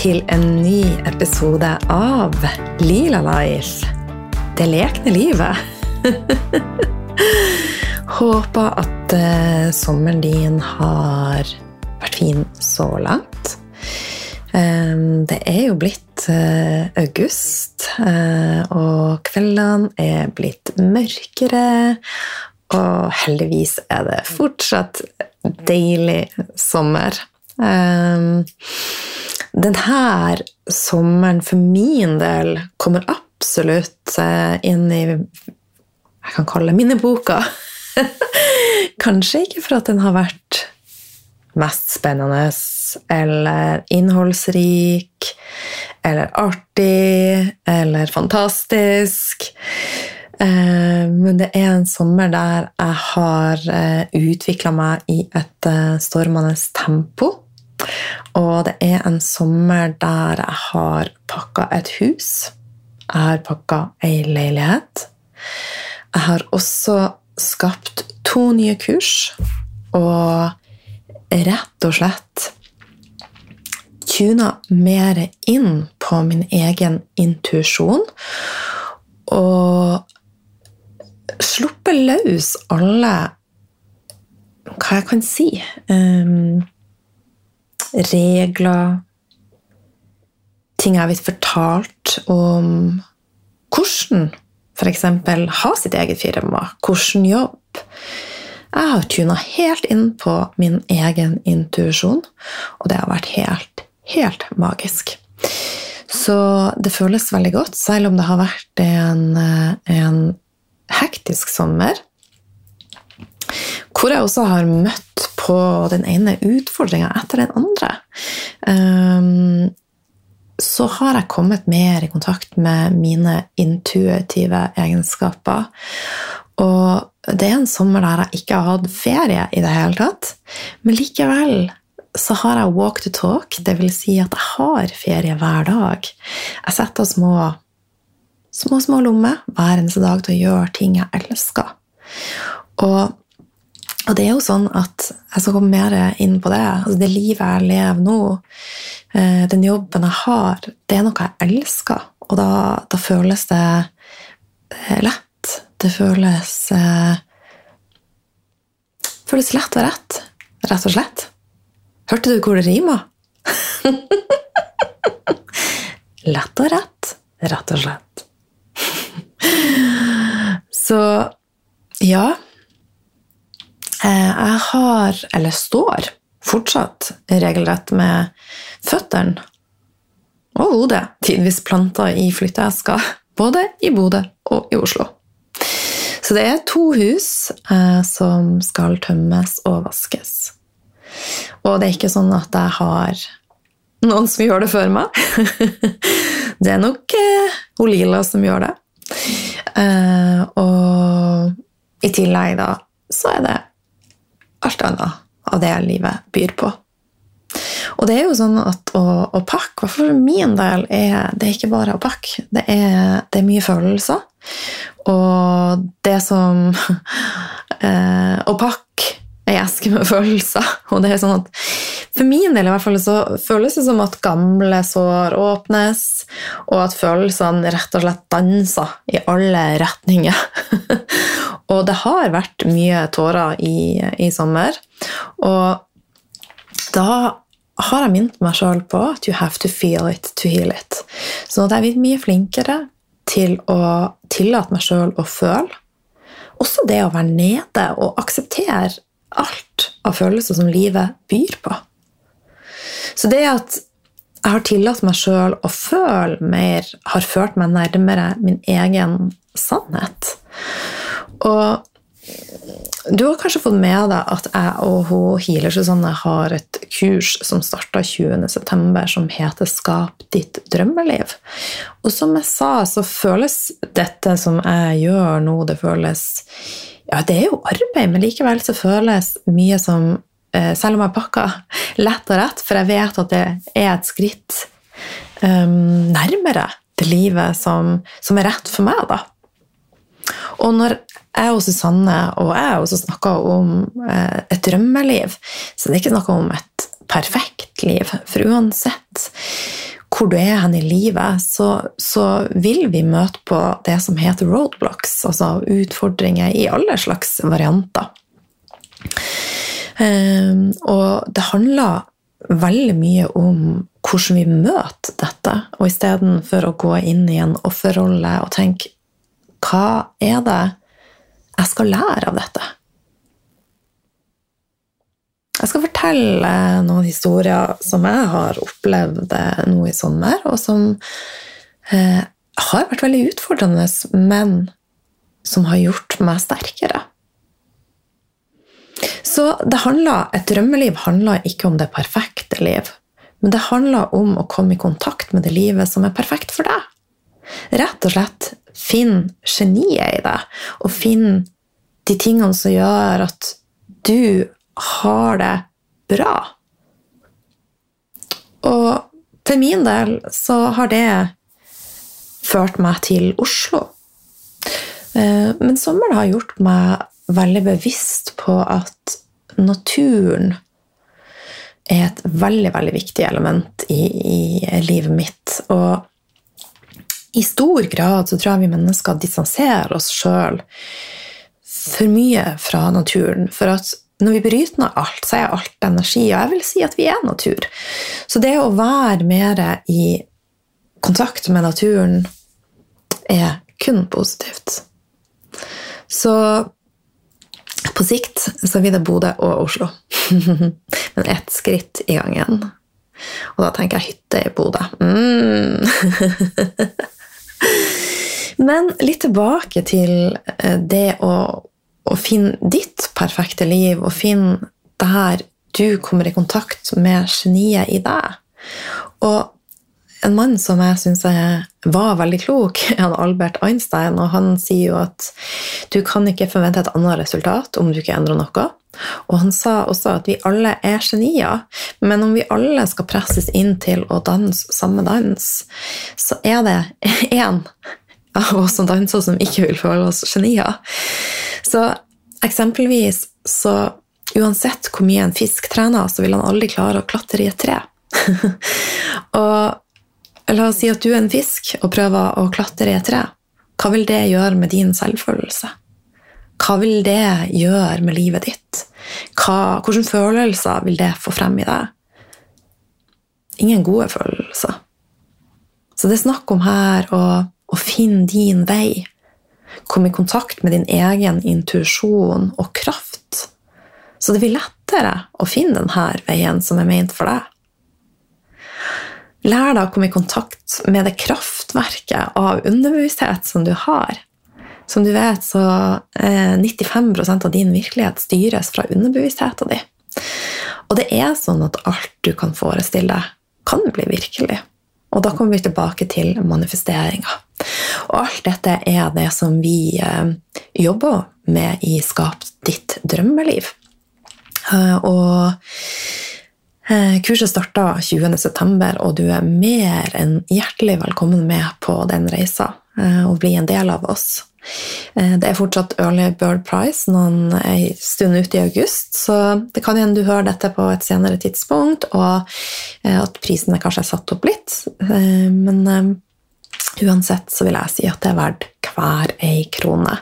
til en ny episode av Lila Life. Det lekne livet. Håper at eh, sommeren din har vært fin så langt. Det er jo blitt eh, august, eh, og kveldene er blitt mørkere. Og heldigvis er det fortsatt deilig sommer. Um, denne sommeren for min del kommer absolutt eh, inn i Jeg kan kalle det minneboka. Kanskje ikke for at den har vært mest spennende eller innholdsrik eller artig eller fantastisk. Eh, men det er en sommer der jeg har utvikla meg i et stormende tempo. Og det er en sommer der jeg har pakka et hus. Jeg har pakka ei leilighet. Jeg har også skapt to nye kurs. Og rett og slett tuna mer inn på min egen intuisjon. Og sluppet løs alle Hva jeg kan si um, regler Ting jeg har blitt fortalt om hvordan f.eks. ha sitt eget firma, hvordan jobb. Jeg har tuna helt inn på min egen intuisjon, og det har vært helt, helt magisk. Så det føles veldig godt, selv om det har vært en, en hektisk sommer. Hvor jeg også har møtt på den ene utfordringa etter den andre. Um, så har jeg kommet mer i kontakt med mine intuitive egenskaper. Og det er en sommer der jeg ikke har hatt ferie i det hele tatt. Men likevel så har jeg walk to talk, vil si at jeg har ferie hver dag. Jeg setter små, små, små lommer hver eneste dag til å gjøre ting jeg elsker. Og og det er jo sånn at jeg skal komme mer inn på det. Altså det livet jeg lever nå, eh, den jobben jeg har, det er noe jeg elsker. Og da, da føles det eh, lett. Det føles eh, føles lett og rett. Rett og slett. Hørte du hvor det rima? lett og rett. Rett og slett. Så ja jeg har, eller står, fortsatt regelrett med føttene og hodet tidvis planta i flytteesker, både i Bodø og i Oslo. Så det er to hus eh, som skal tømmes og vaskes. Og det er ikke sånn at jeg har noen som gjør det før meg. det er nok eh, Lila som gjør det. Eh, og i tillegg, da, så er det alt annet av det livet byr på. Og det er jo sånn at å, å pakke, i for min del, er det er ikke bare å pakke. Det er, det er mye følelser. Og det som eh, Å pakke ei eske med følelser. Og det er sånn at for min del i hvert fall så føles det som at gamle sår åpnes, og at følelsene rett og slett danser i alle retninger. og det har vært mye tårer i, i sommer. Og da har jeg minnet meg sjøl på at you have to feel it to heal it. Så at jeg er blitt mye flinkere til å tillate meg sjøl å føle. Også det å være nede og akseptere alt av følelser som livet byr på. Så det at jeg har tillatt meg sjøl å føle mer, har ført meg nærmere min egen sannhet. Og du har kanskje fått med deg at jeg og hun Healer Susanne har et kurs som starta 20.9., som heter 'Skap ditt drømmeliv'. Og som jeg sa, så føles dette som jeg gjør nå, det føles Ja, det er jo arbeid, men likevel så føles mye som selv om jeg pakker lett og rett, for jeg vet at det er et skritt um, nærmere det livet som, som, er rett for meg. da. Og når jeg og Susanne og jeg også snakker om eh, et drømmeliv, så det er ikke snakk om et perfekt liv. For uansett hvor du er hen i livet, så, så, vil vi møte på det som heter roadblocks, altså utfordringer i alle slags varianter. Um, og det handler veldig mye om hvordan vi møter dette, og istedenfor å gå inn i en offerrolle og tenke hva er det jeg skal lære av dette? Jeg skal fortelle noen historier som jeg har opplevd nå i sommer, og som eh, har vært veldig utfordrende, men som har gjort meg sterkere. Så handler, et drømmeliv handler ikke om det perfekte liv, men det handler om å komme i kontakt med det livet som er perfekt for deg. Rett og slett finn geniet i deg, og finn de tingene som gjør at du har det bra. Og til min del så har det ført meg til Oslo. Eh, men sommeren har gjort meg veldig bevisst på at naturen er et veldig, veldig viktig element i, i livet mitt. Og i stor grad så tror jeg vi mennesker distanserer oss sjøl for mye fra naturen. For at når vi bryter ned alt, så er alt energi, og jeg vil si at vi er natur. Så det å være mer i kontakt med naturen er kun positivt. Så på sikt så blir det Bodø og Oslo. Men ett skritt i gangen. Og da tenker jeg hytte i Bodø. Mm. Men litt tilbake til eh, det å å finne ditt perfekte liv, og finne der du kommer i kontakt med geniet i deg. Og en mann som jeg syns var veldig klok, er Albert Einstein. og Han sier jo at du kan ikke forvente et annet resultat om du ikke endrer noe. Og han sa også at vi alle er genier, men om vi alle skal presses inn til å danse samme dans, så er det én av oss som danser, som ikke vil føle oss genier. Så eksempelvis så uansett hvor mye en fisk trener, så vil han aldri klare å klatre i et tre. og la oss si at du er en fisk og prøver å klatre i et tre. Hva vil det gjøre med din selvfølelse? Hva vil det gjøre med livet ditt? Hva, hvilke følelser vil det få frem i deg? Ingen gode følelser. Så det er snakk om her å, å finne din vei komme i kontakt med din egen intuisjon og kraft. Så det blir lettere å finne denne veien som er ment for deg. Lær deg å komme i kontakt med det kraftverket av underbevissthet som du har. Som du vet, så eh, 95% av din virkelighet styres fra underbevisstheten din. Og det er sånn at alt du kan forestille deg, kan bli virkelig. Og da kommer vi tilbake til manifesteringa. Og alt dette er det som vi eh, jobber med i Skap ditt drømmeliv. Eh, og eh, kurset starta 20.9, og du er mer enn hjertelig velkommen med på den reisa og bli en del av oss. Det er fortsatt Early Bird Price noen en stund ute i august, så det kan hende du hører dette på et senere tidspunkt, og at prisene kanskje er satt opp litt. Men Uansett så vil jeg si at det er verdt hver ei krone.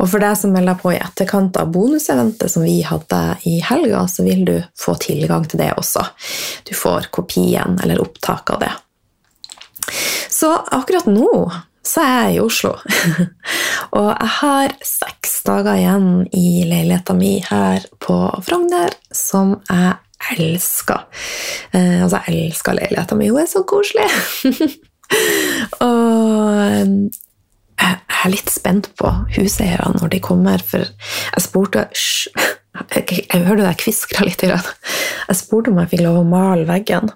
Og for deg som melder på i etterkant av bonuseventet som vi hadde i helga, så vil du få tilgang til det også. Du får kopien eller opptak av det. Så akkurat nå så er jeg i Oslo. og jeg har seks dager igjen i leiligheta mi her på Frogner som jeg elsker. Eh, altså, jeg elsker leiligheta mi, hun er så koselig! og jeg er litt spent på huseierne når de kommer, for jeg spurte jeg, hørte deg kviskra litt. Jeg spurte om jeg fikk lov å male veggen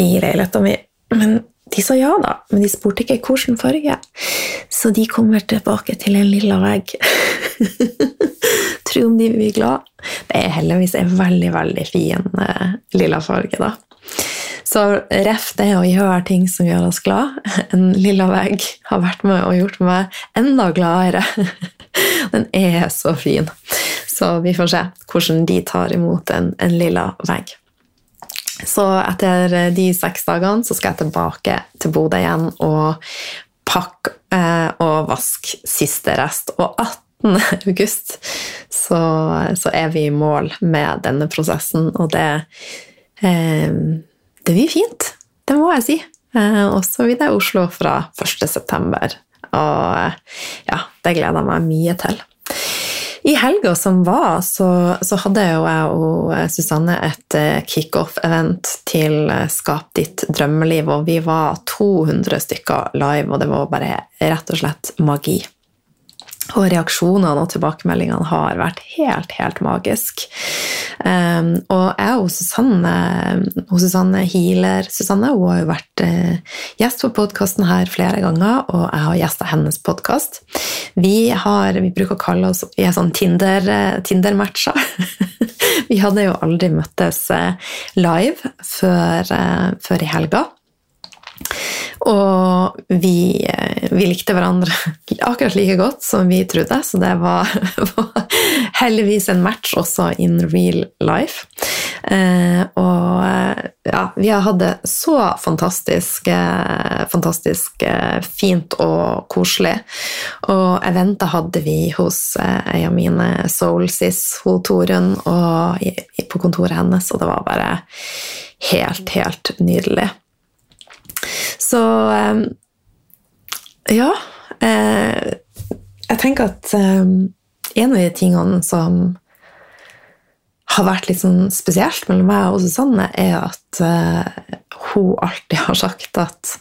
i leiligheten min. Men de sa ja, da. Men de spurte ikke hvilken farge. Så de kommer tilbake til en lilla vegg. Tro om de blir glad. Det er heldigvis en veldig, veldig fin uh, lilla farge, da. Så ref det å gjøre ting som gjør oss glad. En lilla vegg har vært med og gjort meg enda gladere. Den er så fin. Så vi får se hvordan de tar imot en, en lilla vegg. Så etter de seks dagene så skal jeg tilbake til Bodø igjen og pakke eh, og vaske siste rest. Og 18. august så, så, er vi i mål med denne prosessen, og det, eh, det blir fint. Det må jeg si. Eh, og så blir det Oslo fra 1. september. Og ja, det gleder jeg meg mye til. I helga som var, så, så, hadde jo jeg og Susanne et eh, kickoff-event til eh, Skap ditt drømmeliv, og vi var 200 stykker live, og det var bare rett og slett magi. Og reaksjonene og tilbakemeldingene har vært helt, helt magisk. Um, og jeg og Susanne, og Susanne Healer Susanne hun har jo vært uh, gjest på podkasten her flere ganger, og jeg har gjesta hennes podkast. Vi, vi bruker å kalle oss vi er sånn Tinder-matcher. Tinder vi hadde jo aldri møttes uh, live før, uh, før i helga. Og vi, eh, vi, likte hverandre akkurat like godt som vi trodde, så det var, var heldigvis en match også in real life. Eh, og eh, ja, vi har hatt det så fantastisk, fantastisk fint og koselig. Og eventet hadde vi hos ei av mine soulsis, hun Torunn, på kontoret hennes, og det var bare helt, helt nydelig. Så ehm, Ja. Eh, jeg tenker at ehm, en av de tingene som har vært litt sånn spesielt mellom meg og Susanne, er at uh, hun alltid har sagt at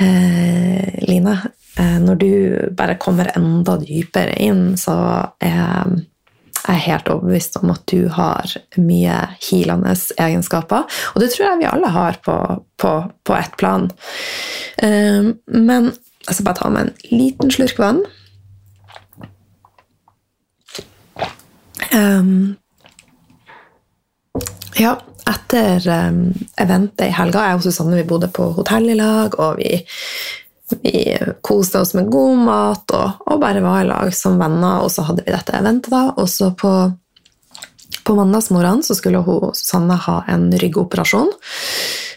uh, Line, når du bare kommer enda dypere inn, så er jeg er helt overbevist om at du har mye healende egenskaper. Og det tror jeg vi alle har på, på, på ett plan. Um, men jeg skal bare ta med en liten slurk vann. Um, ja, etter um, eventet i helga Jeg og Susanne vi bodde på hotell i lag, og vi vi koste oss med god mat og, og, bare var i lag som venner. Og så hadde vi dette eventet, da. Og så på, på mandagsmorgenen så skulle hun, Susanne ha en ryggoperasjon.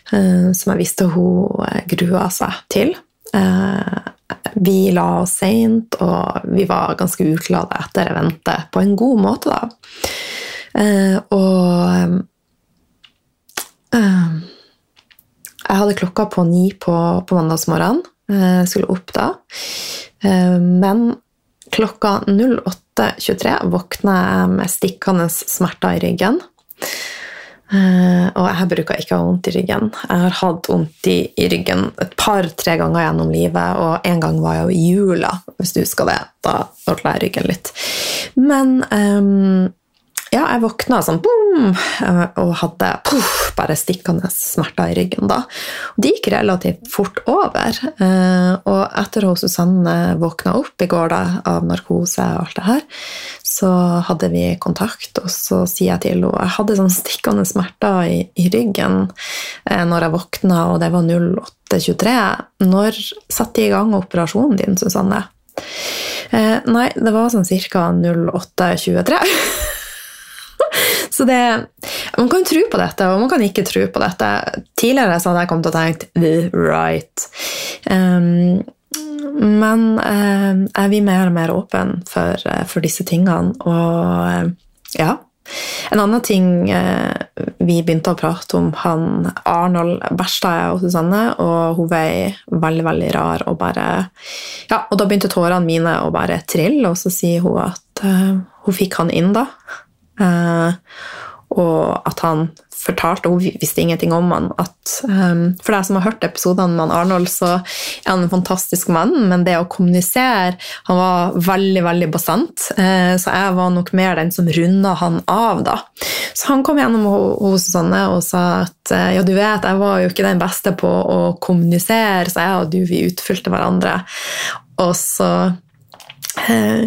Eh, som jeg visste hun eh, grua seg til. Eh, vi la oss seint, og vi var ganske utlada etter eventet på en god måte, da. Eh, og eh, jeg hadde klokka på ni på, på mandagsmorgenen. Eh, skulle opp da. Eh, men klokka 08.23 våkna jeg med stikkende smerter i ryggen. Eh, og jeg bruker ikke å ha vondt i ryggen. Jeg har hatt vondt i, ryggen et par-tre ganger gjennom livet, og en gang var jeg jo i jula, hvis du husker det. Da ordna jeg ryggen litt. Men um, ja, jeg våkna sånn boom, og hadde puff, bare stikkende smerter i ryggen da. Og det gikk relativt fort over. Eh, og etter at Susanne våkna opp i går da, av narkose og alt det her, så hadde vi kontakt, og så sier jeg til henne Jeg hadde sånn stikkende smerter i, i ryggen eh, når jeg våkna, og det var 08.23. Når satte de i gang operasjonen din, Susanne? Eh, nei, det var sånn ca. 08.23. Så det, Man kan tro på dette, og man kan ikke tro på dette. Tidligere så hadde jeg kommet å tenke the right. Um, men uh, jeg blir mer og mer åpen for, uh, for disse tingene, og uh, ja. En annen ting vi begynte å prate om, han Arnold Berstad og Susanne, og hun var veldig, veldig rar og bare Ja, og da begynte tårene mine å bare trille, og så sier hun at hun fikk han inn da. Uh, og at han fortalte, og hun visste ingenting om han, at um, For deg som har hørt episodene med Arnold, så er han en fantastisk mann, men det å kommunisere Han var veldig, veldig bastant, uh, så jeg var nok mer den som runda han av, da. Så han kom gjennom hos Susanne og sa at uh, ja, du vet, jeg var jo ikke den beste på å kommunisere, så jeg og du, vi utfylte hverandre. Og så Eh,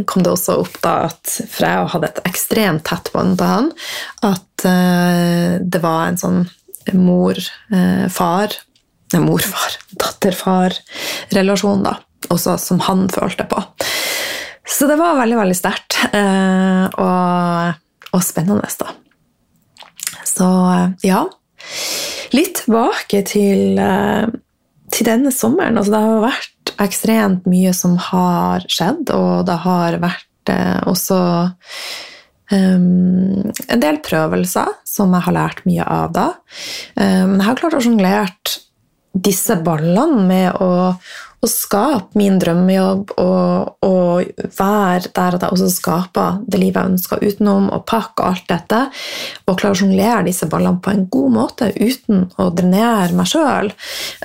kom det også opp da at for jeg hadde et ekstremt tett bånd til han, at uh, det var en sånn mor-far uh, Mor-far, datter-far-relasjon, da, også som han følte på. Så det var veldig, veldig sterkt og, og, spennende, da. Så ja. litt tilbake til, eh, til denne sommeren. Altså, det har vært ekstremt mye som har skjedd, og det har vært eh, også um, en del prøvelser som jeg har lært mye av da. Um, jeg har klart å sjonglere disse ballene med å, å skape min drømmejobb og, og, være der at jeg også skaper det livet jeg ønsker utenom, og pakke alt dette. Og klare å sjonglere disse ballene på en god måte uten å drenere meg sjøl.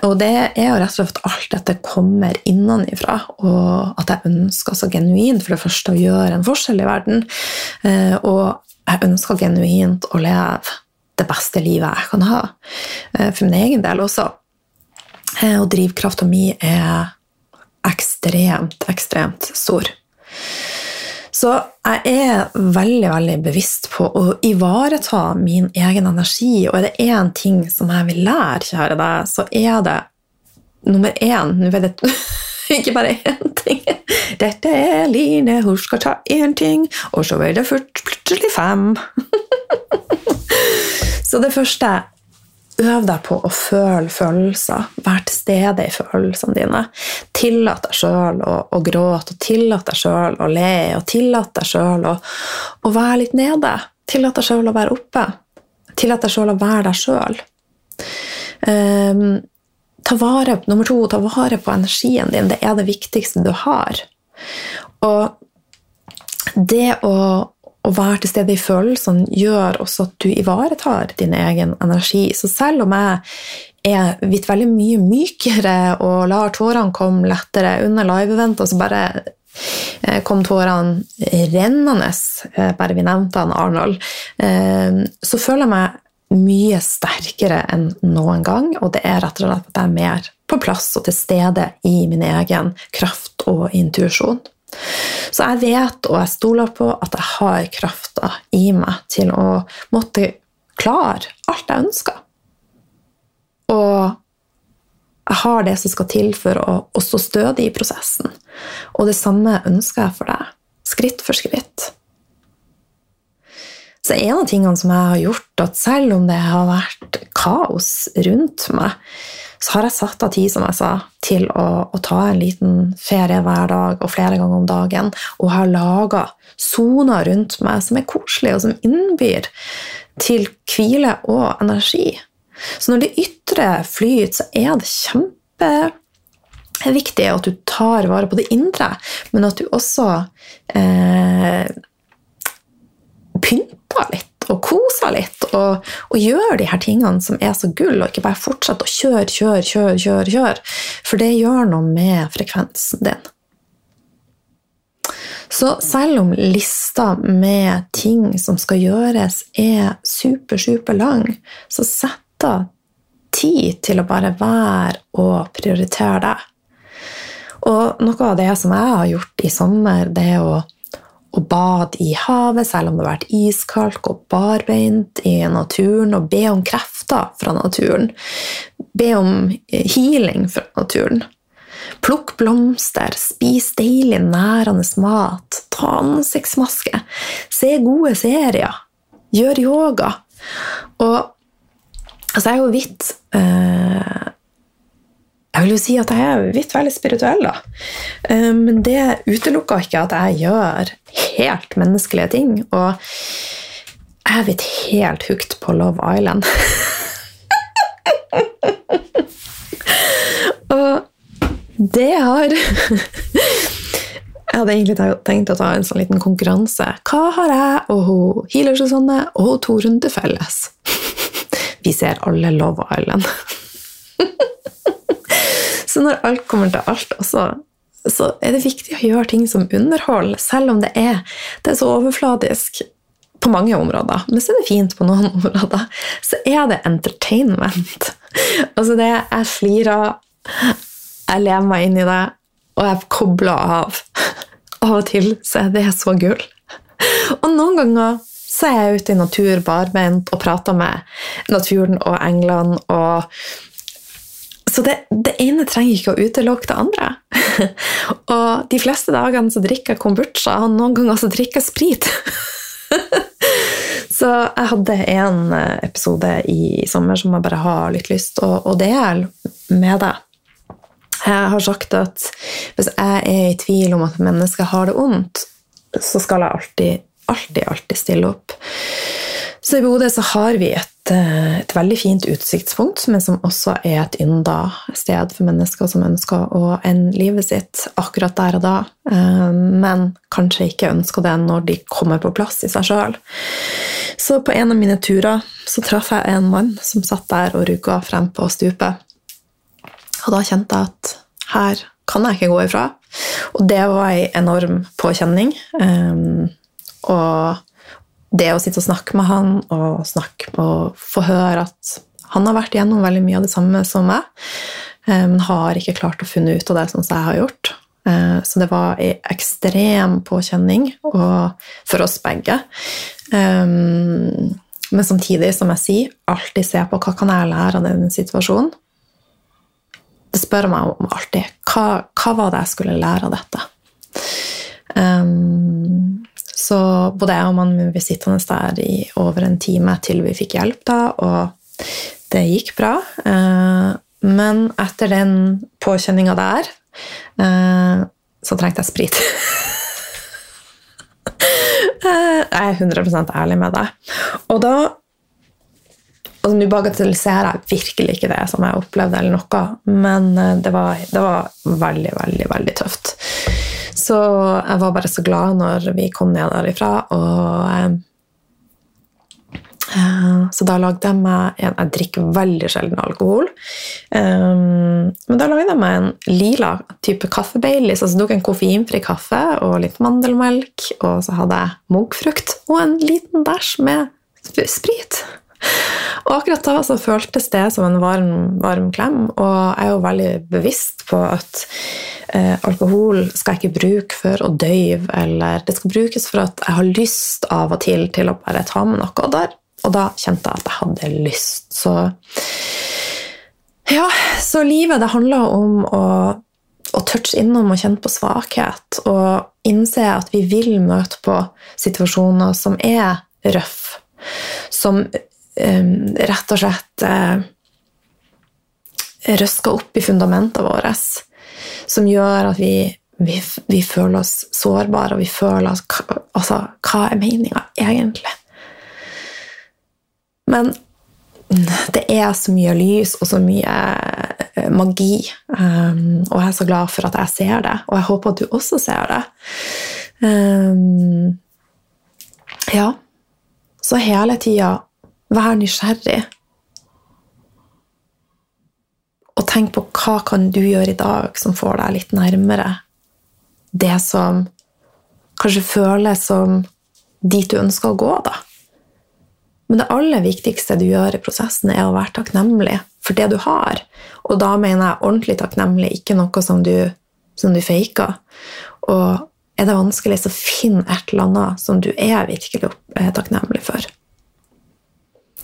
Og det er jo rett og slett at alt dette kommer innenfra, og at jeg ønsker så genuint for det første å gjøre en forskjell i verden. Eh, og jeg ønsker genuint å leve det beste livet jeg kan ha. Eh, for min egen del også. Eh, og drivkrafta mi er ekstremt, ekstremt stor. Så jeg er veldig veldig bevisst på å ivareta min egen energi. Og er det én ting som jeg vil lære, kjære deg, så er det nummer én Nå er det ikke bare én ting. Dette er Line, hun skal ta én ting, og så er det plutselig fem. Så det første Øv deg på å føle følelser. Vær til stede i følelsene dine. Tillat deg sjøl å, å, gråte, og tillat deg sjøl å le, og tillat deg sjøl å, å, være litt nede. Tillat deg sjøl å være oppe. Tillat deg sjøl å være deg sjøl. Um, ta vare, nummer to, ta vare på energien din. Det er det viktigste du har. Og det å å være til stede i følelsene gjør også at du ivaretar din egen energi. Så selv om jeg er blitt veldig mye mykere og lar tårene komme lettere under live-eventet, så bare eh, kom tårene rennende, eh, bare vi nevnte han Arnold, eh, så føler jeg meg mye sterkere enn noen gang, og det er rett og slett at jeg er mer på plass og til stede i min egen kraft og intuisjon. Så jeg vet og jeg stoler på at jeg har krafta i meg til å måtte klare alt jeg ønsker. Og jeg har det som skal til for å, å stå stødig i prosessen. Og det samme ønsker jeg for deg. Skritt for skritt. Så en av tingene som jeg har gjort, at selv om det har vært kaos rundt meg, så har jeg satt av tid som jeg sa, til å, å, ta en liten ferie hver dag og flere ganger om dagen, og har laga soner rundt meg som er koselige, og som innbyr til hvile og energi. Så når det ytre flyter, så er det kjempeviktig at du tar vare på det indre, men at du også eh, litt og koser litt og, og gjør de her tingene som er så gull, og ikke bare fortsette å kjøre, kjøre, kjøre, kjøre, kjøre. For det gjør noe med frekvensen din. Så selv om lista med ting som skal gjøres, er super, super lang, så sett av tid til å bare være og prioritere det. Og noe av det som jeg har gjort i sommer, det er å å bade i havet selv om det har vært iskaldt, gå barbeint i naturen og be om krefter fra naturen. Be om healing fra naturen. Plukk blomster, spis deilig, nærende mat, ta ansiktsmaske, se gode serier, gjør yoga. Og altså, jeg er jo vidt eh, jeg vil jo si at jeg er vidt veldig spirituell, da. Eh, men det utelukker ikke at jeg gjør helt menneskelige ting. Og jeg er blitt helt hooked på Love Island. og det har Jeg hadde egentlig tenkt å ta en sånn liten konkurranse. Hva har jeg og hun Healer Susanne og Torunn til felles? Vi ser alle Love Island. Så når alt kommer til alt, også, så er det viktig å gjøre ting som underhold, selv om det er, det er så overfladisk på mange områder. Men så er det fint på noen områder. Så er det entertainment. Altså det Jeg flirer, jeg lever meg inn i det, og jeg kobler av. Av og til så er det så gull. Og noen ganger så er jeg ute i natur barbeint og prater med naturen og englene og så det, det, ene trenger ikke å utelukke det andre. og de fleste dagene så drikker jeg kombucha, og noen ganger så drikker jeg sprit. Så jeg hadde en episode i sommer som jeg bare har litt lyst til å dele med deg. Jeg har sagt at hvis jeg er i tvil om at mennesket har det vondt, så skal jeg alltid, alltid, alltid stille opp. Så i Bodø så har vi et, eh, et, veldig fint utsiktspunkt, men som også er et ynda sted for mennesker som ønsker å ende livet sitt akkurat der og da, eh, men kanskje ikke ønsker det når de kommer på plass i seg sjøl. Så på en av mine turer så traff jeg en mann som satt der og rugga frem på stupet. Og da kjente jeg at her kan jeg ikke gå ifra. Og det var ei enorm påkjenning. Um, og det å sitte og snakke med han og, snakke, og få høre at han har vært igjennom veldig mye av det samme som meg, men har ikke klart å finne ut av det sånn som jeg har gjort. Så det var en ekstrem påkjenning for oss begge. Men samtidig, som jeg sier, alltid se på hva kan jeg lære av den situasjonen. Det spør meg om alltid. Hva, hva var det jeg skulle lære av dette? Så både jeg og mannen min ble sittende der i over en time til vi fikk hjelp, da, og det gikk bra. Uh, men etter den påkjenninga der, uh, så trengte jeg sprit. jeg er 100% ærlig med deg. Og da og Nå bagatelliserer jeg virkelig ikke det som jeg opplevde, eller noe, men eh, det var, det var, veldig, veldig, veldig tøft. Så jeg var bare så glad når vi kom ned derifra, og eh, eh Så da lagde jeg meg en Jeg drikker veldig sjelden alkohol. Um, men da lagde jeg meg en lila type kaffe-Baileys. Altså tok en koffeinfri kaffe og litt mandelmelk, og så hadde jeg muggfrukt og en liten dæsj med sprit. Og akkurat da så føltes det som en varm, varm klem, og jeg er jo veldig bevisst på at eh, alkohol skal jeg ikke bruke for å døyve, eller det skal brukes for at jeg har lyst av og til til å bare ta med noe. Der, og da kjente jeg at jeg hadde lyst. Så ja, så livet det handler om å, å touche innom og kjenne på svakhet, og innse at vi vil møte på situasjoner som er røff, som rett og slett uh, røska opp i fundamentet vårt, som gjør at vi, vi, vi, føler oss sårbare, og vi føler at Altså, hva er meninga egentlig? Men det er så mye lys og så mye eh, magi, um, og jeg er så glad for at jeg ser det, og jeg håper at du også ser det. Um, ja. Så hele tida Vær nysgjerrig. Og tenk på hva kan du gjøre i dag som får deg litt nærmere det som kanskje føles som dit du ønsker å gå, da. Men det aller viktigste du gjør i prosessen, er å være takknemlig for det du har. Og da mener jeg ordentlig takknemlig, ikke noe som du, som du faker. Og er det vanskelig, så finn et eller annet som du er virkelig takknemlig for.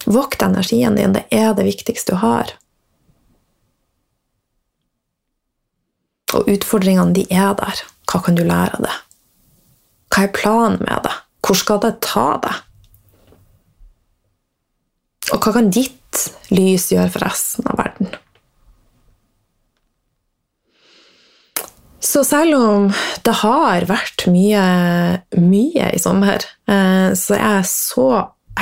Vokt energien din. Det er det viktigste du har. Og utfordringene, de er der. Hva kan du lære av det? Hva er planen med det? Hvor skal det ta deg? Og hva kan ditt lys gjøre for resten av verden? Så selv om det har vært mye, mye i sommer, eh, så er jeg så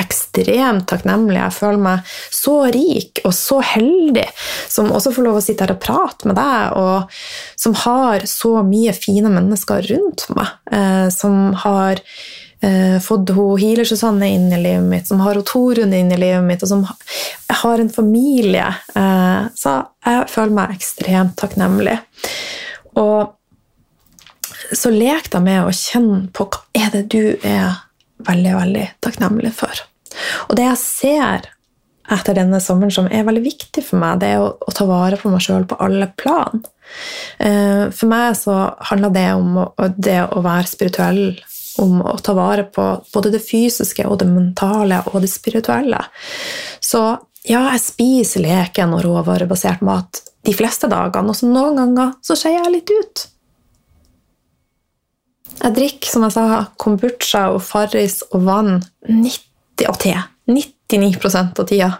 ekstremt takknemlig. Jeg føler meg så rik og så heldig som også får lov å sitte her og prate med deg, og som har så mye fine mennesker rundt meg. Eh, som har eh, fått hun Healer-Susanne inn i livet mitt, som har Torunn inn i livet mitt, og som har en familie. Eh, så jeg føler meg ekstremt takknemlig. Og så lek deg med å kjenne på hva er det du er veldig, veldig takknemlig for. Og det jeg ser etter denne sommeren som er veldig viktig for meg, det er å, å ta vare på meg sjøl på alle plan. Eh, for meg så handler det om å, det å være spirituell, om å ta vare på både det fysiske og det mentale og det spirituelle. Så ja, jeg spiser leken og råvarebasert mat de fleste dagene, og så noen ganger så skeier jeg litt ut. Jeg drikker som jeg sa, kombucha og Farris og vann 90 og te. 99% av tida.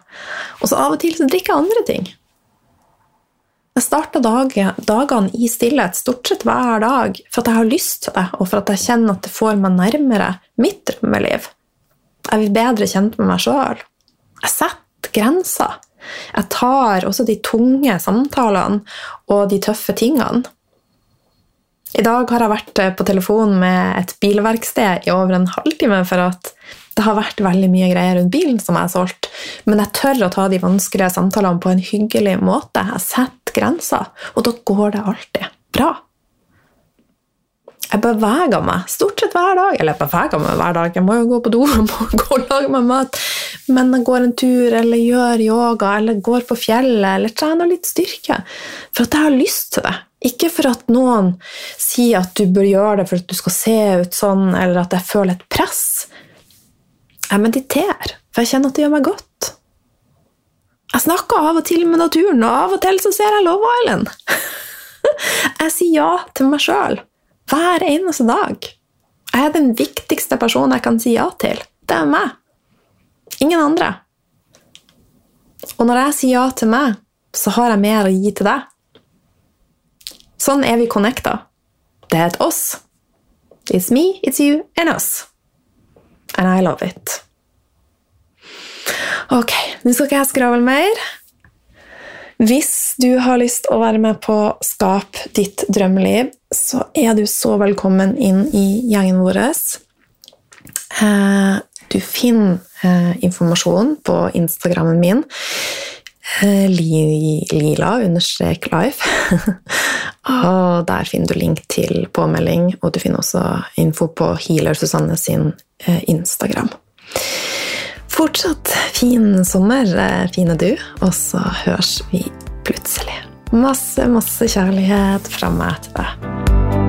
Og så av og til så drikker jeg andre ting. Jeg starter dagene i stillhet stort sett hver dag for at jeg har lyst til det, og for at jeg kjenner at det får meg nærmere mitt drømmeliv. Jeg blir bedre kjent med meg sjøl. Jeg setter grenser. Jeg tar også de tunge samtalene og de tøffe tingene. I dag har jeg vært på telefon med et bilverksted i over en halvtime for at det har vært veldig mye greier rundt bilen som jeg har solgt, men jeg tør å ta de vanskelige samtalene på en hyggelig måte. Jeg setter grenser, og da går det alltid bra. Jeg beveger meg stort sett hver dag. Eller jeg beveger meg hver dag, jeg må jo gå på do jeg må gå og lage meg mat. Men jeg går en tur, eller gjør yoga, eller går på fjellet, eller trener litt styrke. For at jeg har lyst til det. Ikke for at noen sier at du bør gjøre det for at du skal se ut sånn, eller at jeg føler et press. Jeg mediterer, for jeg kjenner at det gjør meg godt. Jeg snakker av og til med naturen, og av og til så ser jeg Love Island. jeg sier ja til meg sjøl hver eneste dag. Jeg er den viktigste personen jeg kan si ja til. Det er meg. Ingen andre. Og når jeg sier ja til meg, så har jeg mer å gi til deg. Sånn er vi connecta. Det er oss. It's me, it's you and us and I love it. Ok, nå skal ikke jeg skravle mer. Hvis du har lyst å være med på Skap ditt drømmeliv, så er du så velkommen inn i gjengen vår. Eh, du finner eh, informasjon på Instagrammen min. Eh, lila understrek life. og der finner du link til påmelding, og du finner også info på Healer Susanne sin Eh, Instagram. Fortsatt fin sommer, eh, fine du, og så høres vi plutselig. Masse, masse kjærlighet fra meg til deg.